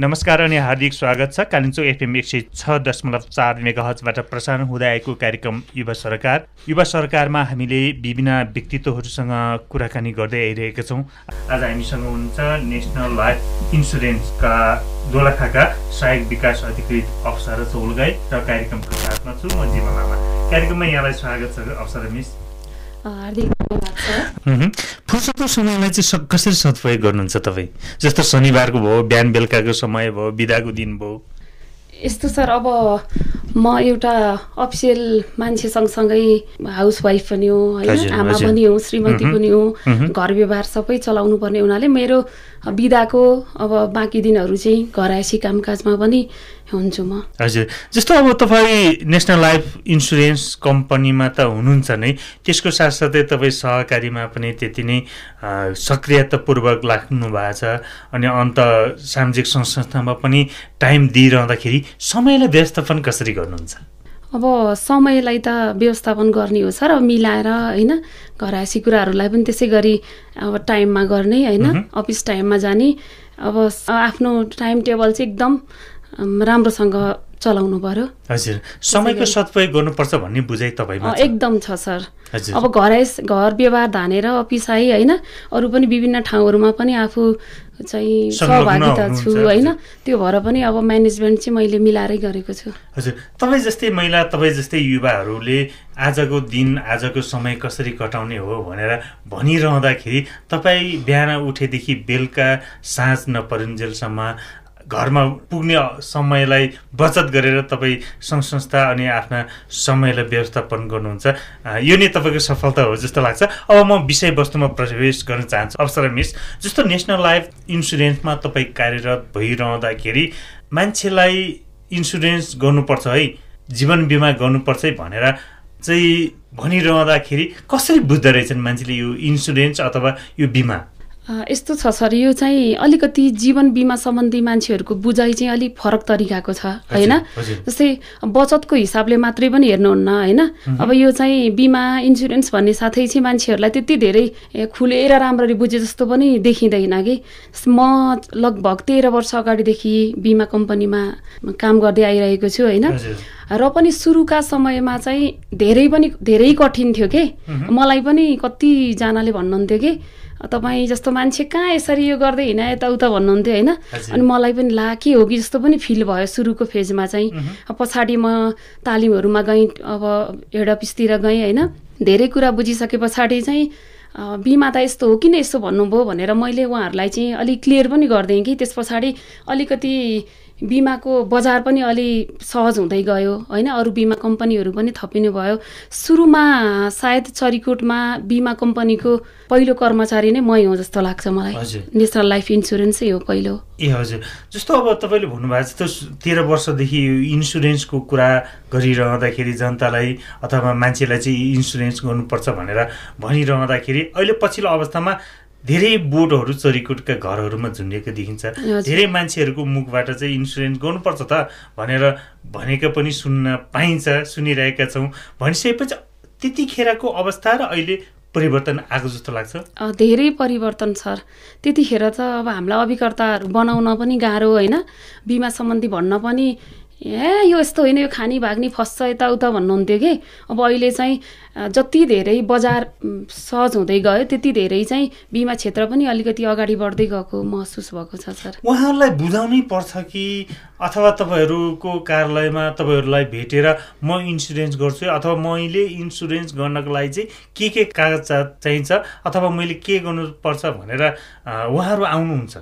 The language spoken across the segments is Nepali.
नमस्कार अनि हार्दिक स्वागत छ। कालिम्चोक एफएम एक सय छ दशमलव चार मेगा हजबाट प्रसारण हुँदै आएको कार्यक्रम युवा सरकार। युवा सरकारमा हामीले विभिन्न व्यक्तित्वहरूसँग कुराकानी गर्दै आइरहेका छौँ। आज हामीसँग हुनुहुन्छ नेसनल लाइफ इन्सुरेन्सका दोलखाका सहायक विकास अधिकृत अप्सरा चौलगाई र कार्यक्रमको साथमा छु म जीवन लामा। कार्यक्रममा यहाँलाई स्वागत छ अप्सरा मिस। हार्दिक धन्यवाद फुर्सदको समयलाई चाहिँ कसरी सदुपयोग गर्नुहुन्छ तपाईँ जस्तो शनिबारको भयो बिहान बेलुकाको समय भयो बिदाको दिन भयो यस्तो सर अब म एउटा अफिसियल मान्छे सँगसँगै हाउसवाइफ पनि हो होइन आमा। पनि हो श्रीमती। पनि हो। घर व्यवहार सबै चलाउनु पर्ने हुनाले मेरो बिदाको अब बाँकी दिनहरू चाहिँ घरायसी कामकाजमा पनि हुन्छु म। हजुर जस्तो अब तपाईँ नेसनल लाइफ इन्सुरेन्स कम्पनीमा त हुनुहुन्छ नै त्यसको साथसाथै तपाईँ सहकारीमा पनि त्यति नै सक्रियतापूर्वक लाग्नु भएको छ अनि अन्त सामाजिक संस्थामा पनि टाइम दिइरहँदाखेरि समयलाई व्यवस्थापन कसरी गर्नुहुन्छ? अब समयलाई त व्यवस्थापन गर्ने हो सर। अब मिलाएर होइन घरायसी कुराहरूलाई पनि त्यसै गरी अब टाइममा गर्ने होइन। अफिस टाइममा जाने। अब आफ्नो टाइम टेबल चाहिँ एकदम राम्रोसँग चलाउनु पर्यो। हजुर। समयको सदुपयोग गर्नुपर्छ भन्ने बुझाइ तपाईँमा। एकदम छ सर। अब घरायस घर व्यवहार धानेर अफिस आएँ होइन अरू पनि विभिन्न ठाउँहरूमा पनि आफू चाहिँ सहभागिता छु होइन। त्यो भएर पनि अब म्यानेजमेन्ट चाहिँ मैले मिलाएरै गरेको छु। हजुर। तपाईँ जस्तै महिला तपाईँ जस्तै युवाहरूले आजको दिन आजको समय कसरी कटाउने हो भनेर भनिरहँदाखेरि तपाईँ बिहान उठेदेखि बेलुका साँझ नपरुन्जेलसम्म घरमा पुग्ने समयलाई बचत गरेर तपाईँ सङ्घ संस्था अनि आफ्ना समयलाई व्यवस्थापन गर्नुहुन्छ। यो नै तपाईँको सफलता हो जस्तो लाग्छ। अब म विषयवस्तुमा प्रवेश गर्न चाहन्छु। अप्सरा मिस जस्तो नेसनल लाइफ इन्सुरेन्समा तपाईँ कार्यरत भइरहँदाखेरि मान्छेलाई इन्सुरेन्स गर्नुपर्छ है जीवन बिमा गर्नुपर्छ है भनेर चाहिँ भनिरहँदाखेरि कसरी बुझ्दो रहेछन् मान्छेले यो इन्सुरेन्स अथवा यो बिमा? यस्तो छ सर यो चाहिँ अलिकति जीवन बिमा सम्बन्धी मान्छेहरूको बुझाइ चाहिँ अलिक फरक तरिकाको छ होइन। जस्तै बचतको हिसाबले मात्रै पनि हेर्नुहुन्न होइन? अब यो चाहिँ बिमा इन्सुरेन्स भन्ने साथै चाहिँ मान्छेहरूलाई त्यति धेरै खुलेर राम्ररी बुझे जस्तो पनि देखिँदैन कि? म लगभग तेह्र वर्ष अगाडिदेखि बिमा कम्पनीमा काम गर्दै आइरहेको छु होइन? र पनि सुरुका समयमा चाहिँ धेरै पनि धेरै कठिन थियो के? मलाई पनि कतिजनाले भन्नुहुन्थ्यो कि तपाईँ जस्तो मान्छे कहाँ यसरी यो गर्दै हिँड यताउता भन्नुहुन्थ्यो होइन। अनि मलाई पनि ला के हो कि जस्तो पनि फिल भयो सुरुको फेजमा चाहिँ। पछाडि म तालिमहरूमा गएँ अब हेड अफिसतिर गएँ होइन? धेरै कुरा बुझिसके पछाडि चाहिँ बिमा त यस्तो हो किन यस्तो भन्नुभयो भनेर मैले उहाँहरूलाई चाहिँ अलिक क्लियर पनि गरिदिएँ कि। त्यस पछाडि अलिकति बिमाको बजार पनि अलि सहज हुँदै गयो होइन? अरू बिमा कम्पनीहरू पनि थपिनु भयो। सुरुमा सायद चरीकोटमा बिमा कम्पनीको पहिलो कर्मचारी नै मै हो जस्तो लाग्छ मलाई। नेसनल लाइफ इन्सुरेन्सै हो पहिलो। ए हजुर। जस्तो अब तपाईँले भन्नुभएको जस्तो तेह्र वर्षदेखि इन्सुरेन्सको कुरा गरिरहँदाखेरि जनतालाई अथवा मान्छेलाई चाहिँ इन्सुरेन्स गर्नुपर्छ भनेर भनिरहँदाखेरि अहिले पछिल्लो अवस्थामा धेरै बोर्डहरू चरीकोटका घरहरूमा झुन्डिएको देखिन्छ। धेरै मान्छेहरूको मुखबाट चाहिँ इन्सुरेन्स गर्नुपर्छ त भनेर भनेको पनि सुन्न पाइन्छ सुनिरहेका छौँ। भनिसकेपछि त्यतिखेरको अवस्था र अहिले परिवर्तन आएको जस्तो लाग्छ। धेरै परिवर्तन सर। त्यतिखेर त अब हामीलाई अभिकर्ताहरू बनाउन पनि गाह्रो होइन। बिमा सम्बन्धी भन्न पनि ए यो यस्तो होइन यो खानी भाग्ने फस्छ यताउता भन्नुहुन्थ्यो कि? अब अहिले चाहिँ जति धेरै बजार सहज हुँदै गयो त्यति धेरै चाहिँ बिमा क्षेत्र पनि अलिकति अगाडि बढ्दै गएको महसुस भएको छ सर। उहाँहरूलाई बुझाउनै पर्छ कि अथवा तपाईँहरूको कार्यालयमा तपाईँहरूलाई भेटेर म इन्सुरेन्स गर्छु अथवा मैले इन्सुरेन्स गर्नको लागि चाहिँ के के कागजात चाहिन्छ अथवा मैले के गर्नुपर्छ भनेर उहाँहरू आउनुहुन्छ?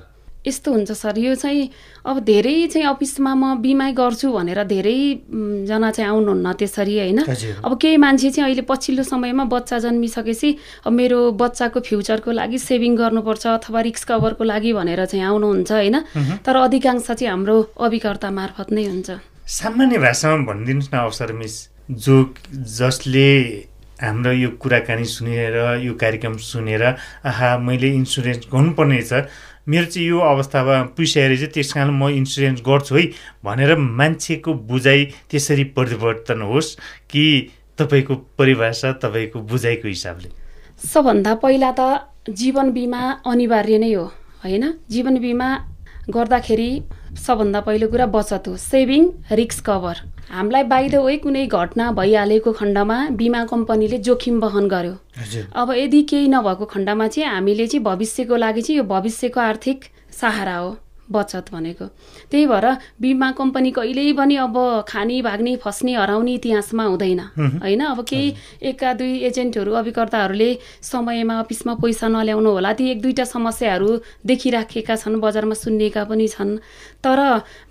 यस्तो हुन्छ सर? यो चाहिँ अब धेरै चाहिँ अफिसमा म बिमा गर्छु भनेर धेरै म, जना चाहिँ आउनुहुन्न त्यसरी होइन। अब केही मान्छे चाहिँ अहिले पछिल्लो समयमा बच्चा जन्मिसकेपछि अब मेरो बच्चाको फ्युचरको लागि सेभिङ गर्नुपर्छ अथवा रिक्स कभरको लागि भनेर चाहिँ आउनुहुन्छ होइन? तर अधिकांश चाहिँ हाम्रो अभिकर्ता मार्फत नै हुन्छ। सामान्य भाषामा भनिदिनुहोस् न अवसर मिस। जो जसले हाम्रो यो कुराकानी सुनेर यो कार्यक्रम सुनेर आहा मैले इन्सुरेन्स गर्नुपर्ने छ मेरो चाहिँ यो अवस्थामा पुइसकेर चाहिँ त्यस कारण म इन्सुरेन्स गर्छु है भनेर मान्छेको बुझाइ त्यसरी परिवर्तन होस् कि तपाईँको परिभाषा तपाईँको बुझाइको हिसाबले? सबभन्दा पहिला त जीवन बिमा अनिवार्य नै हो होइन? जीवन बिमा गर्दाखेरि सबभन्दा पहिलो कुरा बचत हो। सेभिङ रिक्स कभर हामीलाई बाहिर वे कुनै घटना भइहालेको खण्डमा बिमा कम्पनीले जोखिम वहन गर्यो। अब यदि केही नभएको खण्डमा चाहिँ हामीले चाहिँ भविष्यको लागि चाहिँ यो भविष्यको आर्थिक सहारा हो। बचत भनेको। त्यही भएर बिमा कम्पनी कहिल्यै पनि अब खानी भाग्ने फस्ने हराउने इतिहासमा हुँदैन। होइन? अब केही एका दुई एजेन्टहरू अभिकर्ताहरूले समयमा अफिसमा पैसा नल्याउनु होला ती एक दुईवटा समस्याहरू देखिराखेका छन् बजारमा सुन्निएका पनि छन्। तर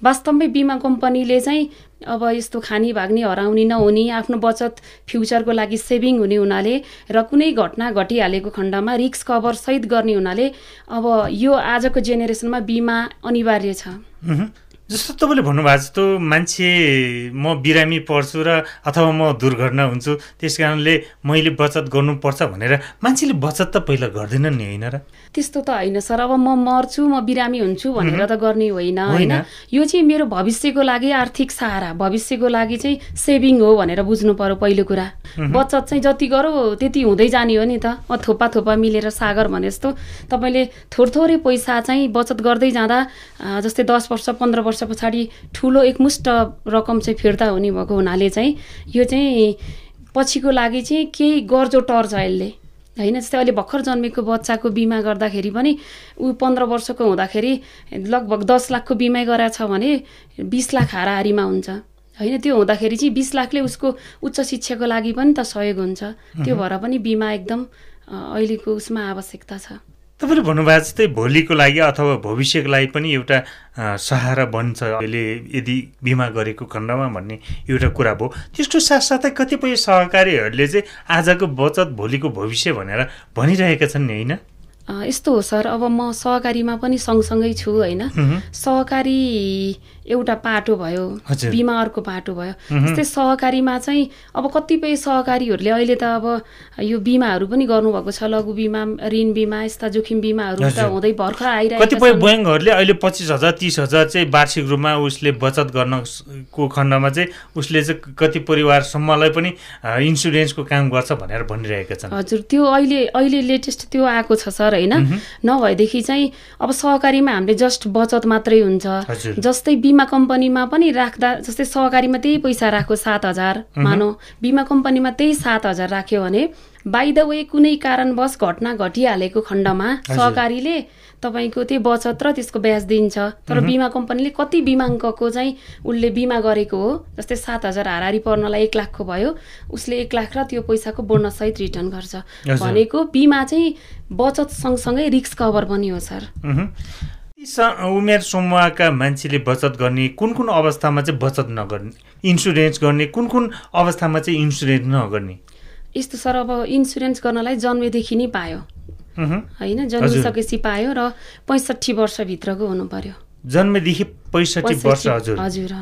वास्तवमै बिमा कम्पनीले चाहिँ अब यस्तो खानी भाग्ने हराउने नहुने आफ्नो बचत फ्युचरको लागि सेभिङ हुने हुनाले र कुनै घटना घटिहालेको खण्डमा रिक्स कभर सहित गर्ने हुनाले अब यो आजको जेनेरेसनमा बिमा अनिवार्य छ। जस्तो तपाईँले भन्नुभएको जस्तो मान्छे म बिरामी पर्छु र अथवा म दुर्घटना हुन्छु त्यस कारणले मैले बचत गर्नुपर्छ भनेर मान्छेले बचत त पहिला गर्दैनन् नि होइन र? त्यस्तो त होइन सर अब म मर्छु म बिरामी हुन्छु भनेर त गर्ने होइन होइन। यो चाहिँ मेरो भविष्यको लागि आर्थिक सहारा भविष्यको लागि चाहिँ सेभिङ हो भनेर बुझ्नु पर्यो पहिलो कुरा। बचत चाहिँ जति गरौँ त्यति हुँदै जाने हो नि त। थोपा थोपा मिलेर सागर भने जस्तो तपाईँले थोर थोरै पैसा चाहिँ बचत गर्दै जाँदा जस्तै दस वर्ष पन्ध्र वर्ष पछाडि ठुलो एकमुष्ट रकम चाहिँ फिर्ता हुने भएको हुनाले चाहिँ यो चाहिँ पछिको लागि चाहिँ केही गर्जो टर्छ यसले। होइन जस्तै अहिले भर्खर जन्मेको बच्चाको बिमा गर्दाखेरि पनि ऊ पन्ध्र वर्षको हुँदाखेरि लगभग दस लाखको बिमा गराएको छ भने बिस लाख हाराहारीमा हुन्छ। होइन त्यो हुँदाखेरि चाहिँ बिस लाखले उसको उच्च शिक्षाको लागि पनि त सहयोग हुन्छ। त्यो भएर पनि बिमा एकदम अहिलेको उसमा आवश्यकता छ। तपाईँले भन्नुभएको जस्तै भोलिको लागि अथवा भविष्यको लागि पनि एउटा सहारा बन्छ। अहिले यदि बिमा गरेको खण्डमा भन्ने एउटा कुरा भयो। त्यसको साथसाथै कतिपय सहकारीहरूले चाहिँ आजको बचत भोलिको भविष्य भनेर भनिरहेका छन् नि होइन? यस्तो हो सर। अब म सहकारीमा पनि सँगसँगै छु होइन? सहकारी एउटा पाटो भयो बिमा अर्को पाटो भयो। जस्तै सहकारीमा चाहिँ अब कतिपय सहकारीहरूले अहिले त अब यो बिमाहरू पनि गर्नुभएको छ लघु बिमा ऋण बिमा यस्ता जोखिम बिमाहरू त हुँदै भर्खर आइरहेको कतिपय ब्याङ्कहरूले अहिले पच्चिस हजार तिस हजार चाहिँ वार्षिक रूपमा उसले बचत गर्नको खण्डमा चाहिँ उसले चाहिँ कति परिवारसम्मलाई पनि इन्सुरेन्सको काम गर्छ भनेर भनिरहेका छन्। हजुर त्यो अहिले अहिले लेटेस्ट त्यो आएको छ सर होइन? नभएदेखि चाहिँ अब सहकारीमा हामीले जस्ट बचत मात्रै हुन्छ। जस्तै बिमा कम्पनीमा पनि राख्दा जस्तै सहकारीमा त्यही पैसा राख्यो सात हजार मानौ बिमा कम्पनीमा त्यही सात हजार राख्यो भने बाई द वे कुनै कारणवश घटना घटिहालेको खण्डमा सहकारीले तपाईँको त्यही बचत र त्यसको ब्याज दिन्छ। तर बिमा कम्पनीले कति बिमाङ्कको चाहिँ उसले बिमा गरेको हो जस्तै सात हजार हाराहारी पर्नलाई एक लाखको भयो उसले एक लाख र त्यो पैसाको बोनससहित रिटर्न गर्छ। भनेको बिमा चाहिँ बचत सँगसँगै रिक्स कभर पनि हो सर। उमेर समूहका मान्छेले बचत गर्ने कुन कुन अवस्थामा चाहिँ बचत नगर्ने इन्सुरेन्स गर्ने कुन कुन अवस्थामा चाहिँ इन्सुरेन्स नगर्ने? यस्तो सर अब इन्सुरेन्स गर्नलाई जन्मेदेखि नै पायो। होइन जन्मिसकेपछि पायो र पैँसठी वर्षभित्रको हुनु पर्यो जन्मेदेखि पैँसठी वर्ष हजुर। हजुर।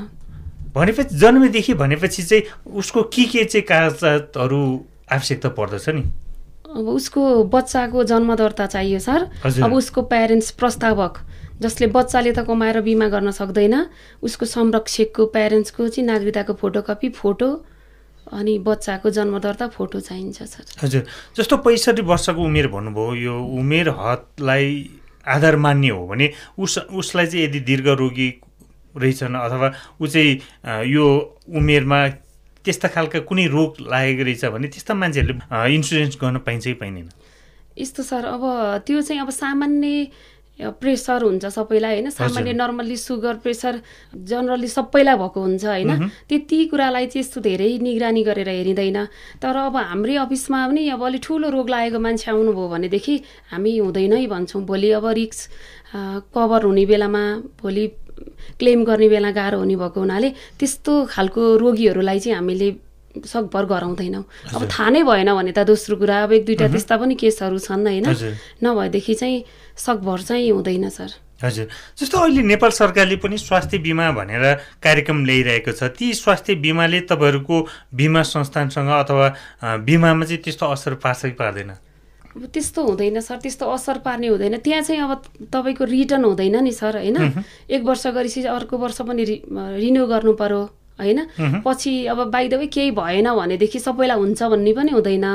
भनेपछि जन्मेदेखि भनेपछि चाहिँ उसको के के चाहिँ कागजातहरू आवश्यकता पर्दछ नि? अब उसको बच्चाको जन्म दर्ता चाहियो सर। अब उसको प्यारेन्ट्स प्रस्तावक जसले बच्चाले त कमाएर बिमा गर्न सक्दैन। उसको संरक्षकको प्यारेन्ट्सको चाहिँ नागरिकताको फोटोकपी फोटो अनि बच्चाको जन्म दर्ता फोटो चाहिन्छ सर। हजुर जस्तो पैँसठी वर्षको उमेर भन्नुभयो यो उमेर हदलाई आधार मान्ने हो भने उस उसलाई चाहिँ यदि दीर्घ रोगी रहेछन् अथवा ऊ चाहिँ यो उमेरमा त्यस्ता खालका कुनै रोग लागेको रहेछ भने त्यस्ता मान्छेहरूले इन्सुरेन्स गर्न पाइन्छ कि पाइँदैन। यस्तो सर अब त्यो चाहिँ अब सामान्य प्रेसर हुन्छ सबैलाई होइन? सामान्य नर्मल्ली सुगर प्रेसर जनरली सबैलाई भएको हुन्छ होइन? त्यति कुरालाई चाहिँ यस्तो धेरै निगरानी गरेर हेरिँदैन। तर अब हाम्रै अफिसमा पनि अब अलिक ठुलो रोग लागेको मान्छे आउनुभयो भनेदेखि हामी हुँदैनै भन्छौँ भोलि अब रिक्स कभर हुने बेलामा भोलि क्लेम गर्ने बेला गाह्रो हुने भएको हुनाले त्यस्तो खालको रोगीहरूलाई चाहिँ हामीले सकभर गराउँदैनौँ अब थाहा नै भएन भने त दोस्रो कुरा अब एक दुईवटा त्यस्ता पनि केसहरू छन् होइन? नभएदेखि चाहिँ सकभर चाहिँ हुँदैन सर। हजुर। जस्तो अहिले नेपाल सरकारले पनि स्वास्थ्य बिमा भनेर कार्यक्रम ल्याइरहेको छ ती स्वास्थ्य बिमाले तपाईँहरूको बिमा संस्थानसँग अथवा बिमामा चाहिँ त्यस्तो असर पार्छ कि पार्दैन? अब त्यस्तो हुँदैन सर। त्यस्तो असर पार्ने हुँदैन। त्यहाँ चाहिँ अब तपाईँको रिटर्न हुँदैन नि सर होइन? एक वर्ष गरेपछि अर्को वर्ष पनि रिन्यू गर्नु पर्यो। होइन? पछि अब बाइदवै केही भएन भनेदेखि सबैलाई हुन्छ भन्ने पनि हुँदैन।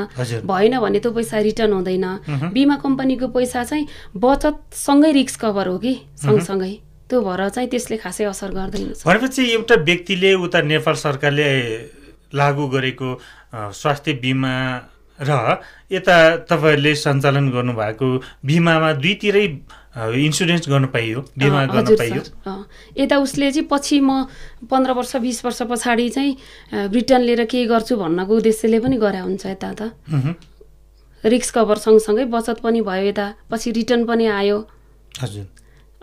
भएन भने त्यो पैसा रिटर्न हुँदैन। बिमा कम्पनीको पैसा चाहिँ बचतसँगै रिक्स कभर हो कि सँगसँगै। त्यो भएर चाहिँ त्यसले खासै असर गर्दैन भनेपछि एउटा व्यक्तिले उता नेपाल सरकारले लागू गरेको स्वास्थ्य बिमा र यता तपाईँहरूले सञ्चालन गर्नुभएको बिमामा दुईतिरै इन्सुरेन्स गर्नु पाइयो बिमा गर्न पाइयो। यता उसले चाहिँ पछि म पन्ध्र वर्ष बिस वर्ष पछाडि चाहिँ रिटर्न लिएर केही गर्छु भन्नको उद्देश्यले पनि गरे हुन्छ यता त। रिक्स कभर सँगसँगै बचत पनि भयो यता पछि रिटर्न पनि आयो। हजुर।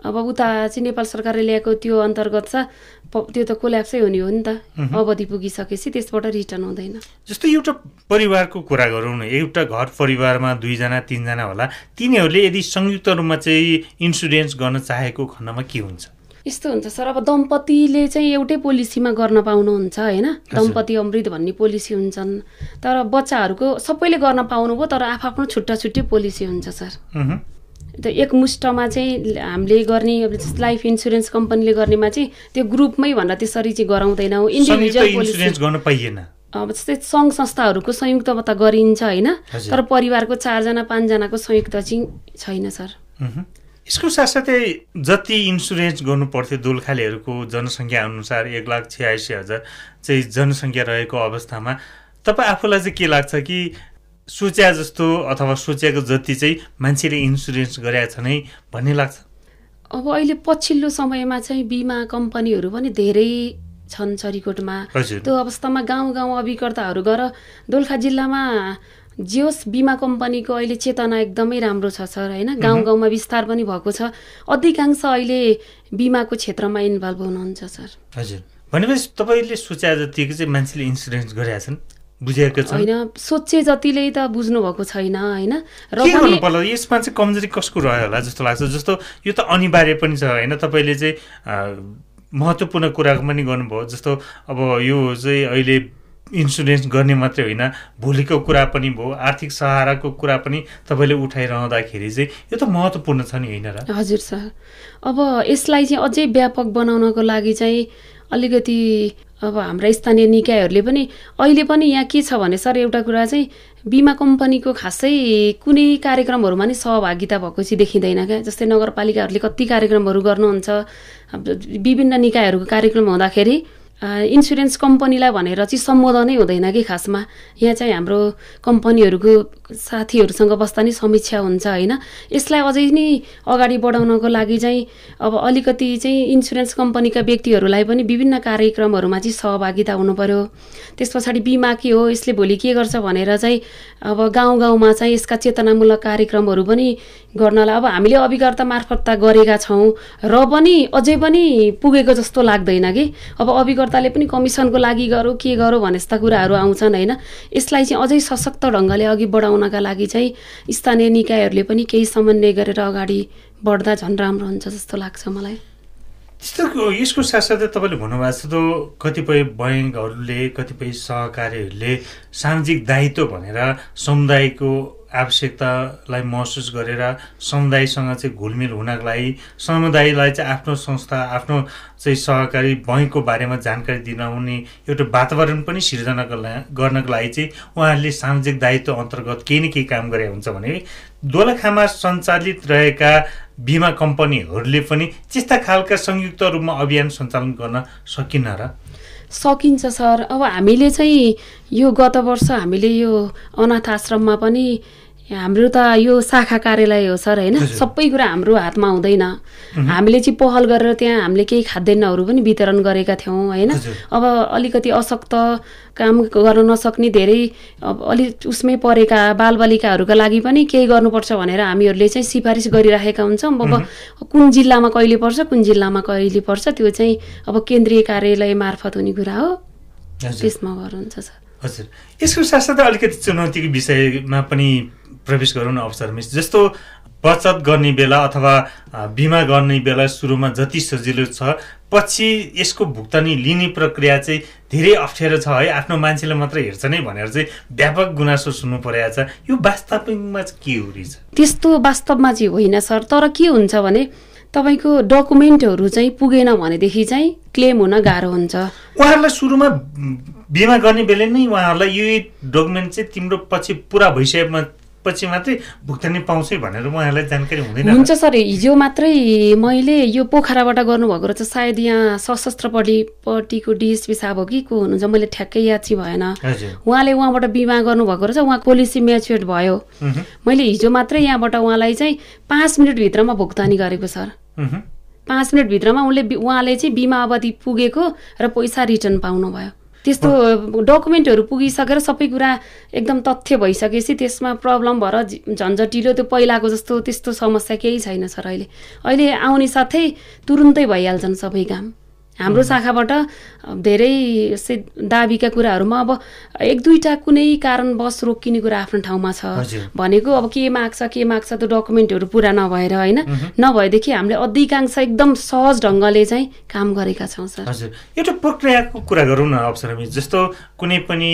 अब उता चाहिँ नेपाल सरकारले ल्याएको त्यो अन्तर्गत छ त्यो त कोल्याप्सै हुने हो नि त। अवधि पुगिसकेपछि त्यसबाट रिटर्न हुँदैन। जस्तै एउटा परिवारको कुरा गरौँ न एउटा घर परिवारमा दुईजना तिनजना होला तिनीहरूले यदि संयुक्त रूपमा चाहिँ इन्सुरेन्स गर्न चाहेको खण्डमा के हुन्छ? यस्तो हुन्छ सर अब दम्पतिले चाहिँ एउटै पोलिसीमा गर्न पाउनुहुन्छ होइन? दम्पति अमृत भन्ने पोलिसी हुन्छन्। तर बच्चाहरूको सबैले गर्न पाउनुभयो तर आफआफ्नो छुट्टा छुट्टै पोलिसी हुन्छ सर। त्यो एकमुष्टमा चाहिँ हामीले गर्ने लाइफ इन्सुरेन्स कम्पनीले गर्नेमा चाहिँ त्यो ग्रुपमै भनेर त्यसरी चाहिँ गराउँदैनौँ। इन्डिभिजुअल गर्न पाइएन। अब जस्तै सङ्घ संस्थाहरूको संयुक्तमा त गरिन्छ होइन। तर परिवारको चारजना पाँचजनाको संयुक्त चाहिँ छैन सर। यसको साथसाथै जति इन्सुरेन्स गर्नु पर्थ्यो दोलखालीहरूको जनसङ्ख्या अनुसार एक लाख छयासी हजार चाहिँ जनसङ्ख्या रहेको अवस्थामा तपाईँ आफूलाई चाहिँ के लाग्छ कि सोच्या जस्तो अथवा सोचेको जति चाहिँ मान्छेले इन्सुरेन्स गरेका छन् है भन्ने लाग्छ। अब अहिले पछिल्लो समयमा चाहिँ बिमा कम्पनीहरू पनि धेरै छन् चरीकोटमा। त्यो अवस्थामा गाउँ गाउँ अभिकर्ताहरू गएर दोलखा जिल्लामा जियोस् बिमा कम्पनीको अहिले चेतना एकदमै राम्रो छ सर होइन? गाउँ गाउँमा विस्तार पनि भएको छ। अधिकांश अहिले बिमाको क्षेत्रमा इन्भल्भ हुनुहुन्छ सर। हजुर। भनेपछि तपाईँले सोचे जतिको चाहिँ मान्छेले इन्सुरेन्स गरेका छन् बुझेको छ। होइन सोचे जतिले त बुझ्नु भएको छैन होइन? र यसमा चाहिँ कमजोरी कसको रह्यो होला जस्तो लाग्छ? जस्तो यो त अनिवार्य पनि छ होइन? तपाईँले चाहिँ महत्त्वपूर्ण कुरा पनि गर्नुभयो। जस्तो अब यो चाहिँ अहिले इन्सुरेन्स गर्ने मात्रै होइन भोलिको कुरा पनि भयो आर्थिक सहाराको कुरा पनि तपाईँले उठाइरहँदाखेरि चाहिँ यो त महत्त्वपूर्ण छ नि होइन र? हजुर सर। अब यसलाई चाहिँ अझै व्यापक बनाउनको लागि चाहिँ अलिकति अब हाम्रा स्थानीय निकायहरूले पनि अहिले पनि यहाँ के छ भने सर एउटा कुरा चाहिँ बिमा कम्पनीको खासै कुनै कार्यक्रमहरूमा नि सहभागिता भएको चाहिँ देखिँदैन क्या। जस्तै नगरपालिकाहरूले कति कार्यक्रमहरू गर्नुहुन्छ विभिन्न निकायहरूको कार्यक्रम हुँदाखेरि इन्सुरेन्स कम्पनीलाई भनेर चाहिँ सम्बोधनै हुँदैन कि खासमा। यहाँ चाहिँ हाम्रो कम्पनीहरूको साथीहरूसँग बस्दा नि समीक्षा हुन्छ होइन? यसलाई अझै नै अगाडि बढाउनको लागि चाहिँ अब अलिकति चाहिँ इन्सुरेन्स कम्पनीका व्यक्तिहरूलाई पनि विभिन्न कार्यक्रमहरूमा चाहिँ सहभागिता हुनु पऱ्यो त्यस पछाडि बिमा के हो यसले भोलि के गर्छ भनेर चाहिँ अब गाउँ गाउँमा चाहिँ यसका चेतनामूलक कार्यक्रमहरू पनि गर्नलाई अब हामीले अभिकर्ता मार्फत त गरेका छौँ र पनि अझै पनि पुगेको जस्तो लाग्दैन कि? अब अभिकर्ताले पनि कमिसनको लागि गरौँ के गरौँ भने जस्ता कुराहरू आउँछन् होइन? यसलाई चाहिँ अझै सशक्त ढङ्गले अघि बढाउनका लागि चाहिँ स्थानीय निकायहरूले पनि केही समन्वय गरेर अगाडि बढ्दा झन् राम्रो हुन्छ जस्तो लाग्छ मलाई। त्यस्तो यसको साथसाथै तपाईँले भन्नुभएको छ कतिपय बैङ्कहरूले कतिपय सहकारीहरूले सामाजिक दायित्व भनेर समुदायको आवश्यकतालाई महसुस गरेर समुदायसँग चाहिँ घुलमिल हुनको लागि समुदायलाई चाहिँ आफ्नो संस्था आफ्नो चाहिँ सहकारी बैङ्कको बारेमा जानकारी दिनाउने एउटा वातावरण पनि सिर्जना गर्नको लागि चाहिँ उहाँहरूले सामाजिक दायित्व अन्तर्गत केही न केही काम गरे हुन्छ भने दोलखामा सञ्चालित रहेका बिमा कम्पनीहरूले पनि त्यस्ता खालका संयुक्त रूपमा अभियान सञ्चालन गर्न सकिन्न र? सकिन्छ सर। अब हामीले चाहिँ यो गत वर्ष हामीले यो अनाथ आश्रममा पनि हाम्रो त यो शाखा कार्यालय हो सर होइन? सबै कुरा हाम्रो हातमा हुँदैन। हामीले चाहिँ पहल गरेर त्यहाँ हामीले केही खाद्यान्नहरू पनि वितरण गरेका थियौँ होइन? अब अलिकति अशक्त काम गर्न नसक्ने धेरै अब अलिक उसमै परेका बालबालिकाहरूका लागि पनि केही गर्नुपर्छ भनेर हामीहरूले चाहिँ सिफारिस गरिराखेका हुन्छौँ। अब कुन जिल्लामा कहिले पर्छ कुन जिल्लामा कहिले पर्छ त्यो चाहिँ अब केन्द्रीय कार्यालय मार्फत हुने कुरा हो। त्यसमा गर्नुहुन्छ सर। हजुर। यसको साथसाथै अलिकति चुनौतीको विषयमा पनि प्रवेश गरौँ अवसर मिस जस्तो बचत गर्ने बेला अथवा बिमा गर्ने बेला सुरुमा जति सजिलो छ पछि यसको भुक्तानी लिने प्रक्रिया चाहिँ धेरै अप्ठ्यारो छ है। आफ्नो मान्छेले मात्र हेर्छ नै भनेर चाहिँ व्यापक गुनासो सुन्नु परेको छ। यो वास्तविकमा के हो रहेछ त्यस्तो वास्तवमा चाहिँ होइन सर तर के हुन्छ भने तपाईँको डकुमेन्टहरू चाहिँ पुगेन भनेदेखि चाहिँ क्लेम हुन गाह्रो हुन्छ। उहाँहरूलाई सुरुमा बिमा गर्ने बेला नै उहाँहरूलाई यो डकुमेन्ट चाहिँ तिम्रो पछि पुरा भइसकेमा भइसकेपछि मात्रै भुक्तानी पाउँछ भनेर उहाँहरूलाई जानकारी हुँदैन। हुन्छ सर हिजो मात्रै मैले यो पोखराबाट गर्नुभएको रहेछ। सायद यहाँ सशस्त्रपट्टि पट्टिको डिएसपी साहब हो कि को हुनुहुन्छ? मैले ठ्याक्कै याद चाहिँ भएन। उहाँले उहाँबाट बिमा गर्नुभएको रहेछ। उहाँ पोलिसी म्याचुरेट भयो। मैले हिजो मात्रै यहाँबाट उहाँलाई चाहिँ पाँच मिनटभित्रमा भुक्तानी गरेको सर। पाँच मिनटभित्रमा उनले उहाँले चाहिँ बिमा अवधि पुगेको र पैसा रिटर्न पाउनुभयो। त्यस्तो डकुमेन्टहरू पुगिसकेर सबै कुरा एकदम तथ्य भइसकेपछि त्यसमा प्रब्लम भएर झन्झटिलो त्यो पहिलाको जस्तो त्यस्तो समस्या केही छैन सर अहिले। अहिले आउने साथै तुरुन्तै भइहाल्छन् सबै काम। हाम्रो शाखाबाट धेरै यस्तै दाबीका कुराहरूमा अब एक दुईवटा कुनै कारणवश रोकिने कुरा आफ्नो ठाउँमा छ। भनेको अब के माग्छ के माग्छ त्यो डकुमेन्टहरू पुरा नभएर होइन। नभएदेखि हामीले अधिकांश एकदम सहज ढङ्गले चाहिँ काम गरेका छौँ सर। हजुर। एउटा प्रक्रियाको कुरा गरौँ न अवसर जस्तो कुनै पनि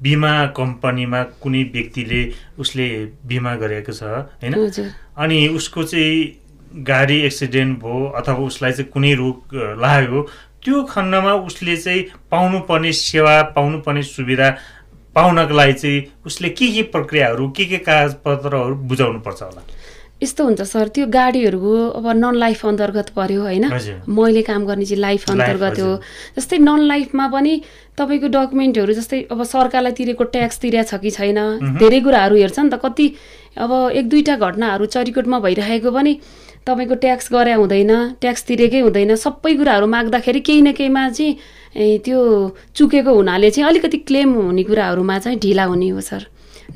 बिमा कम्पनीमा कुनै व्यक्तिले उसले बिमा गरेको छ होइन? अनि उसको चाहिँ गाडी एक्सिडेन्ट भयो अथवा उसलाई चाहिँ कुनै रोग लाग्यो त्यो खण्डमा उसले चाहिँ पाउनुपर्ने सेवा पाउनुपर्ने सुविधा पाउनको लागि चाहिँ उसले के के प्रक्रियाहरू के के कागजपत्रहरू बुझाउनु पर्छ होला यस्तो हुन्छ सर त्यो गाडीहरूको अब नन लाइफ अन्तर्गत पर्यो होइन। मैले काम गर्ने चाहिँ लाइफ अन्तर्गत हो। जस्तै नन लाइफमा पनि तपाईँको डकुमेन्टहरू जस्तै अब सरकारलाई तिरेको ट्याक्स तिरेको छ कि छैन धेरै कुराहरू हेर्छ नि त कति अब एक दुईवटा घटनाहरू चरिकोटमा भइरहेको पनि तपाईँको ट्याक्स गरे हुँदैन ट्याक्स तिरेकै हुँदैन सबै कुराहरू माग्दाखेरि केही न केहीमा चाहिँ त्यो चुकेको हुनाले चाहिँ अलिकति क्लेम हुने कुराहरूमा चाहिँ ढिला हुने हो सर।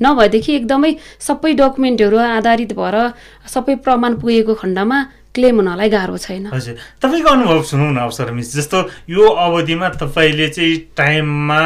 नभएदेखि एकदमै सबै डकुमेन्टहरू आधारित भएर सबै प्रमाण पुगेको खण्डमा क्लेम हुनलाई गाह्रो छैन। हजुर। तपाईँको अनुभव सुनौ न अवसर मिस। जस्तो यो अवधिमा तपाईँले चाहिँ टाइममा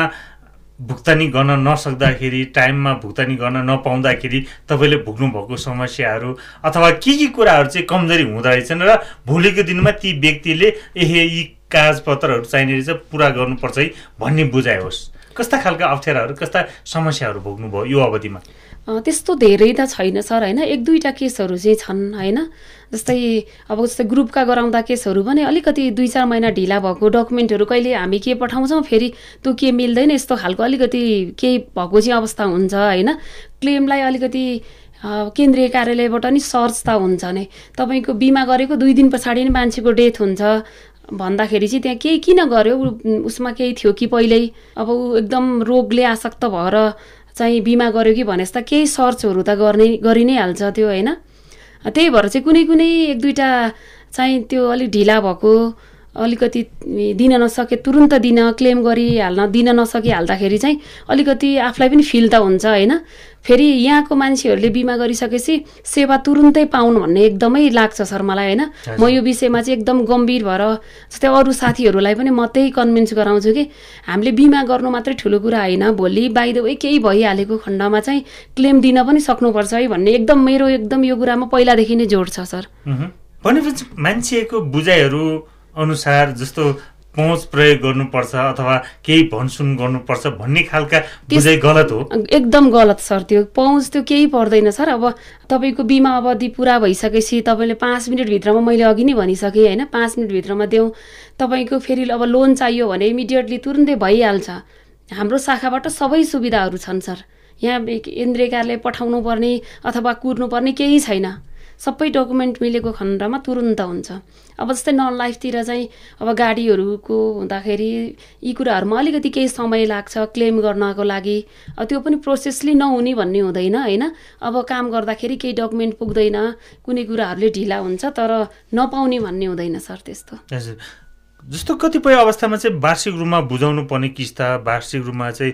भुक्तानी गर्न नसक्दाखेरि टाइममा भुक्तानी गर्न नपाउँदाखेरि तपाईँले भोग्नुभएको समस्याहरू अथवा के के कुराहरू चाहिँ कमजोरी हुँदो रहेछन् र भोलिको दिनमा ती व्यक्तिले एहे यी कागजपत्रहरू चाहिने रहेछ पुरा गर्नुपर्छ है भन्ने बुझाइ होस्। कस्ता खालका अप्ठ्याराहरू कस्ता समस्याहरू भोग्नुभयो यो अवधिमा? त्यस्तो धेरै त छैन सर होइन? एक दुईवटा केसहरू चाहिँ छन् होइन? जस्तै अब जस्तै ग्रुपका गराउँदा केसहरू पनि अलिकति दुई चार महिना ढिला भएको डकुमेन्टहरू कहिले हामी के पठाउँछौँ फेरि त्यो के मिल्दैन यस्तो खालको अलिकति केही भएको चाहिँ अवस्था हुन्छ होइन? क्लेमलाई अलिकति केन्द्रीय कार्यालयबाट नि सर्च त हुन्छ नै। तपाईँको बिमा गरेको दुई दिन पछाडि नै मान्छेको डेथ हुन्छ। भन्दाखेरि चाहिँ त्यहाँ केही किन गर्यो? उसमा केही थियो कि पहिल्यै? अब ऊ एकदम रोगले आसक्त भएर चाहिँ बिमा गर्यो कि भने जस्ता केही सर्चहरू त गर्ने गरि नै हाल्छ त्यो होइन? त्यही भएर चाहिँ कुनै कुनै एक दुईवटा चाहिँ त्यो अलिक ढिला भएको अलिकति दिन नसके तुरुन्त दिन क्लेम गरिहाल्न दिन नसकिहाल्दाखेरि चाहिँ अलिकति आफूलाई पनि फिल त हुन्छ होइन? फेरि यहाँको मान्छेहरूले बिमा गरिसकेपछि सेवा तुरुन्तै पाउनु भन्ने एकदमै लाग्छ सर मलाई होइन? म यो विषयमा चाहिँ एकदम गम्भीर भएर जस्तै अरू साथीहरूलाई पनि म त्यही कन्भिन्स गराउँछु कि हामीले बिमा गर्नु मात्रै ठुलो कुरा होइन। भोलि वे केही भइहालेको खण्डमा चाहिँ क्लेम दिन पनि सक्नुपर्छ है भन्ने एकदम मेरो एकदम यो कुरामा पहिलादेखि नै जोड छ सर। भनेपछि मान्छेको बुझाइहरू अनुसार जस्तो पहुँच प्रयोग गर्नुपर्छ अथवा केही भनसुन गर्नुपर्छ भन्ने खालका बुझाइ गलत हो। एकदम गलत सर त्यो पहुँच त्यो केही पर्दैन सर। अब तपाईँको बिमा अवधि पुरा भइसकेपछि तपाईँले पाँच मिनटभित्रमा मैले अघि नै भनिसकेँ होइन? पाँच मिनटभित्रमा देऊ। तपाईँको फेरि अब लोन चाहियो भने इमिडिएटली तुरुन्तै भइहाल्छ। हाम्रो शाखाबाट सबै सुविधाहरू छन् सर। यहाँ केन्द्रीय कार्यालय पठाउनु पर्ने अथवा कुर्नुपर्ने केही छैन। सबै डकुमेन्ट मिलेको खण्डमा तुरुन्त हुन्छ। अब जस्तै नन लाइफतिर चाहिँ अब गाडीहरूको हुँदाखेरि यी कुराहरूमा अलिकति केही समय लाग्छ क्लेम गर्नको लागि। त्यो पनि प्रोसेसली नहुने भन्ने हुँदैन होइन? अब काम गर्दाखेरि केही डकुमेन्ट पुग्दैन कुनै कुराहरूले ढिला हुन्छ तर नपाउने भन्ने हुँदैन सर त्यस्तो। जस्तो कतिपय अवस्थामा चाहिँ वार्षिक रूपमा बुझाउनु पर्ने किस्ता वार्षिक रूपमा चाहिँ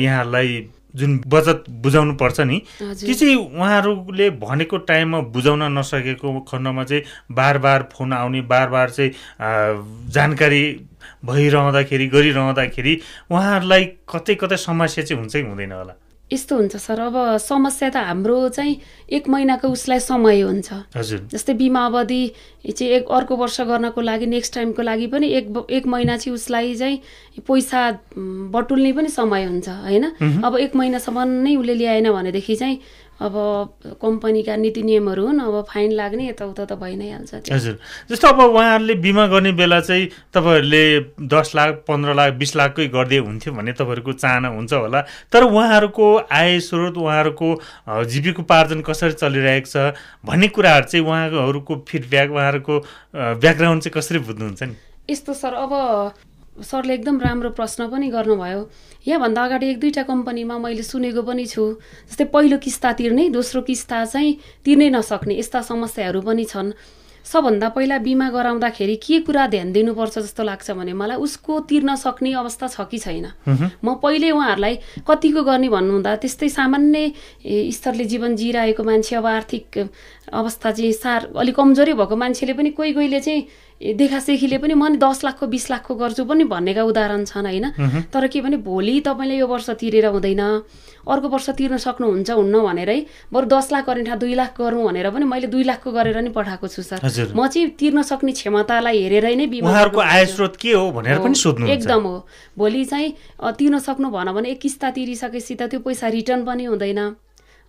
यहाँहरूलाई जुन बचत बुझाउनु पर्छ नि त्यो चाहिँ उहाँहरूले भनेको टाइममा बुझाउन नसकेको खण्डमा चाहिँ बार बार फोन आउने बार बार चाहिँ जानकारी भइरहँदाखेरि गरिरहँदाखेरि उहाँहरूलाई कतै कतै समस्या चाहिँ हुन्छ कि हुँदैन होला। यस्तो हुन्छ सर अब समस्या त हाम्रो चाहिँ एक महिनाको उसलाई समय हुन्छ। हजुर। जस्तै बिमा अवधि चाहिँ एक अर्को वर्ष गर्नको लागि नेक्स्ट टाइमको लागि पनि एक एक महिना चाहिँ उसलाई चाहिँ पैसा बटुल्ने पनि समय हुन्छ होइन? अब एक महिनासम्म नै उसले ल्याएन भनेदेखि चाहिँ अब कम्पनीका नीति नियमहरू हुन् अब फाइन लाग्ने यताउता त भइ नै हाल्छ। हजुर। जस्तो अब उहाँहरूले बिमा गर्ने बेला चाहिँ तपाईँहरूले दस लाख पन्ध्र लाख बिस लाखकै गरिदिए हुन्थ्यो भन्ने तपाईँहरूको चाहना हुन्छ होला। तर उहाँहरूको आय स्रोत उहाँहरूको जीविकोपार्जन कसरी चलिरहेको छ भन्ने कुराहरू चाहिँ उहाँहरूको फिडब्याक उहाँहरूको ब्याकग्राउन्ड चाहिँ कसरी बुझ्नुहुन्छ नि? यस्तो सर अब सरले एकदम राम्रो प्रश्न पनि गर्नुभयो। यहाँभन्दा अगाडि एक दुईवटा कम्पनीमा मैले सुनेको पनि छु जस्तै पहिलो किस्ता तिर्ने दोस्रो किस्ता चाहिँ तिर्नै नसक्ने यस्ता समस्याहरू पनि छन्। सबभन्दा पहिला बिमा गराउँदाखेरि के कुरा ध्यान दिनुपर्छ जस्तो लाग्छ भने मलाई उसको तिर्न सक्ने अवस्था छ कि छैन। म पहिले उहाँहरूलाई कतिको गर्ने भन्नुहुँदा त्यस्तै सामान्य स्तरले जीवन जिइरहेको मान्छे अब आर्थिक अवस्था चाहिँ सार अलिक कमजोरी भएको मान्छेले पनि कोही कोहीले चाहिँ देखासेखीले पनि म नि दस लाखको बिस लाखको गर्छु पनि भन्नेका उदाहरण छन् होइन? तर के भने भोलि तपाईँले यो वर्ष तिरेर हुँदैन। अर्को वर्ष तिर्न सक्नुहुन्छ हुन्न भनेरै बरु दस लाख गर्ने ठाउँ दुई लाख गरौँ भनेर पनि मैले दुई लाखको गरेर नि पठाएको छु सर। म चाहिँ तिर्न सक्ने क्षमतालाई हेरेरै नै बिमा उहाँहरूको गर्नु आय। स्रोत के हो भनेर पनि सोध्नुहुन्छ। एकदम हो। भोलि चाहिँ तिर्न सक्नु भन भने एक किस्ता तिरिसकेपछि त त्यो पैसा रिटर्न पनि हुँदैन।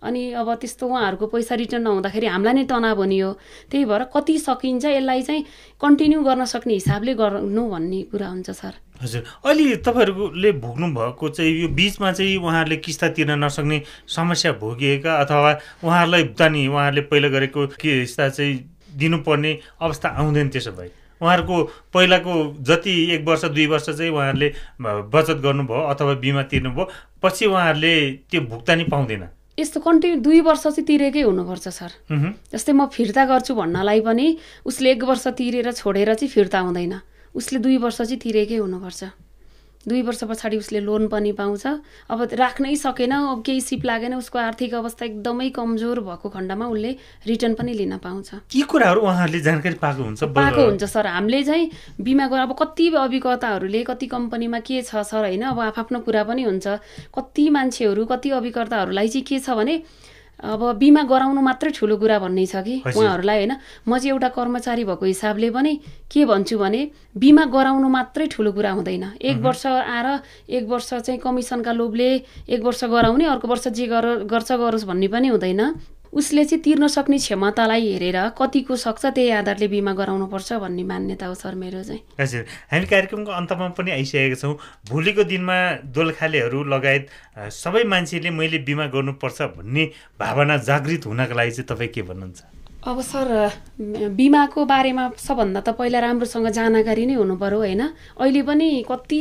अनि अब त्यस्तो उहाँहरूको पैसा रिटर्न नहुँदाखेरि हामीलाई नै तनाव हुने हो त्यही भएर कति सकिन्छ यसलाई चाहिँ कन्टिन्यू गर्न सक्ने हिसाबले गर्नु भन्ने कुरा हुन्छ सर। हजुर। अहिले तपाईँहरूले भोग्नु भएको चाहिँ यो बिचमा चाहिँ उहाँहरूले किस्ता तिर्न नसक्ने समस्या भोगिएका अथवा उहाँहरूलाई भुक्तानी उहाँहरूले पहिला गरेको किस्ता चाहिँ दिनुपर्ने अवस्था आउँदैन त्यसो भए? उहाँहरूको पहिलाको जति एक वर्ष दुई वर्ष चाहिँ उहाँहरूले बचत गर्नुभयो अथवा बिमा तिर्नुभयो पछि उहाँहरूले त्यो भुक्तानी पाउँदैन? यस्तो कन्टिन्यू दुई वर्ष चाहिँ तिरेकै हुनुपर्छ सर। जस्तै म फिर्ता गर्छु भन्नलाई पनि उसले एक वर्ष तिरेर छोडेर चाहिँ फिर्ता हुँदैन। उसले दुई वर्ष चाहिँ तिरेकै हुनुपर्छ। दुई वर्ष पछाडि उसले लोन पनि पाउँछ। अब राख्नै सकेन अब केही सिप लागेन उसको आर्थिक अवस्था एकदमै कमजोर भएको खण्डमा उसले रिटर्न पनि लिन पाउँछ। यी कुराहरू उहाँहरूले जानकारी पाएको हुन्छ पाएको हुन्छ सर हामीले चाहिँ बिमा गर अब कति अभिकर्ताहरूले कति कम्पनीमा के छ सर होइन? अब आफ्नो कुरा पनि हुन्छ। कति मान्छेहरू कति अभिकर्ताहरूलाई चाहिँ के छ भने अब बिमा गराउनु मात्रै ठुलो कुरा भन्ने छ कि। उहाँहरूलाई होइन? म चाहिँ एउटा कर्मचारी भएको हिसाबले पनि के भन्छु भने बिमा गराउनु मात्रै ठुलो कुरा हुँदैन। एक वर्ष आएर एक वर्ष चाहिँ कमिसनका लोभले एक वर्ष गराउने अर्को वर्ष जे गर गर्छ गरोस् भन्ने पनि हुँदैन। उसले चाहिँ तिर्न सक्ने क्षमतालाई हेरेर कतिको सक्छ त्यही आधारले बिमा गराउनुपर्छ भन्ने मान्यता हो सर मेरो चाहिँ। हजुर। हामी कार्यक्रमको अन्तमा पनि आइसकेका छौँ। भोलिको दिनमा दोलखालेहरू लगायत सबै मान्छेले मैले बिमा गर्नुपर्छ भन्ने भावना जागृत हुनका लागि चाहिँ तपाईँ के भन्नुहुन्छ? अब सर बिमाको बारेमा सबभन्दा त पहिला राम्रोसँग जानकारी नै हुनु पर्यो होइन? अहिले पनि कति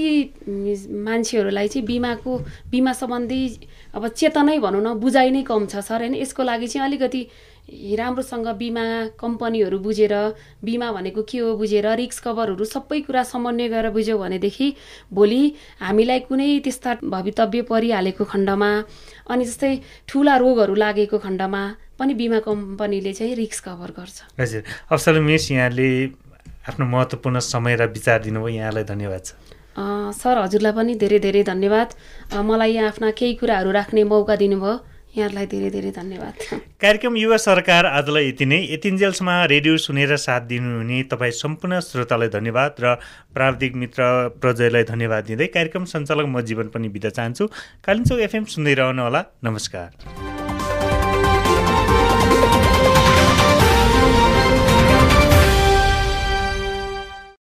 मान्छेहरूलाई चाहिँ बिमाको बिमा सम्बन्धी अब चेतनै भनौँ न बुझाइ नै कम छ सर होइन? यसको लागि चाहिँ अलिकति राम्रोसँग बिमा कम्पनीहरू बुझेर बिमा भनेको के हो बुझेर रिक्स कभरहरू सबै कुरा समन्वय गरेर बुझ्यौँ भनेदेखि भोलि हामीलाई कुनै त्यस्ता भवितव्य परिहालेको खण्डमा अनि जस्तै ठुला रोगहरू लागेको खण्डमा पनि बिमा कम्पनीले चाहिँ रिक्स कभर गर्छ। हजुर। अफसल मिस यहाँले आफ्नो महत्त्वपूर्ण समय र विचार दिनुभयो। यहाँलाई धन्यवाद छ। सर हजुरलाई पनि धेरै धेरै धन्यवाद। मलाई यहाँ आफ्ना केही कुराहरू राख्ने मौका दिनुभयो। यहाँहरूलाई धेरै धेरै धन्यवाद। कार्यक्रम युवा सरकार आजलाई यति नै। यतिन्जेलसम्म रेडियो सुनेर साथ दिनुहुने तपाईँ सम्पूर्ण श्रोतालाई धन्यवाद र प्राविधिक मित्र प्रजयलाई धन्यवाद दिँदै कार्यक्रम सञ्चालक म जीवन पनि बिदा चाहन्छु। कालिम्पोङ एफएम सुन्दै रहनुहोला। नमस्कार।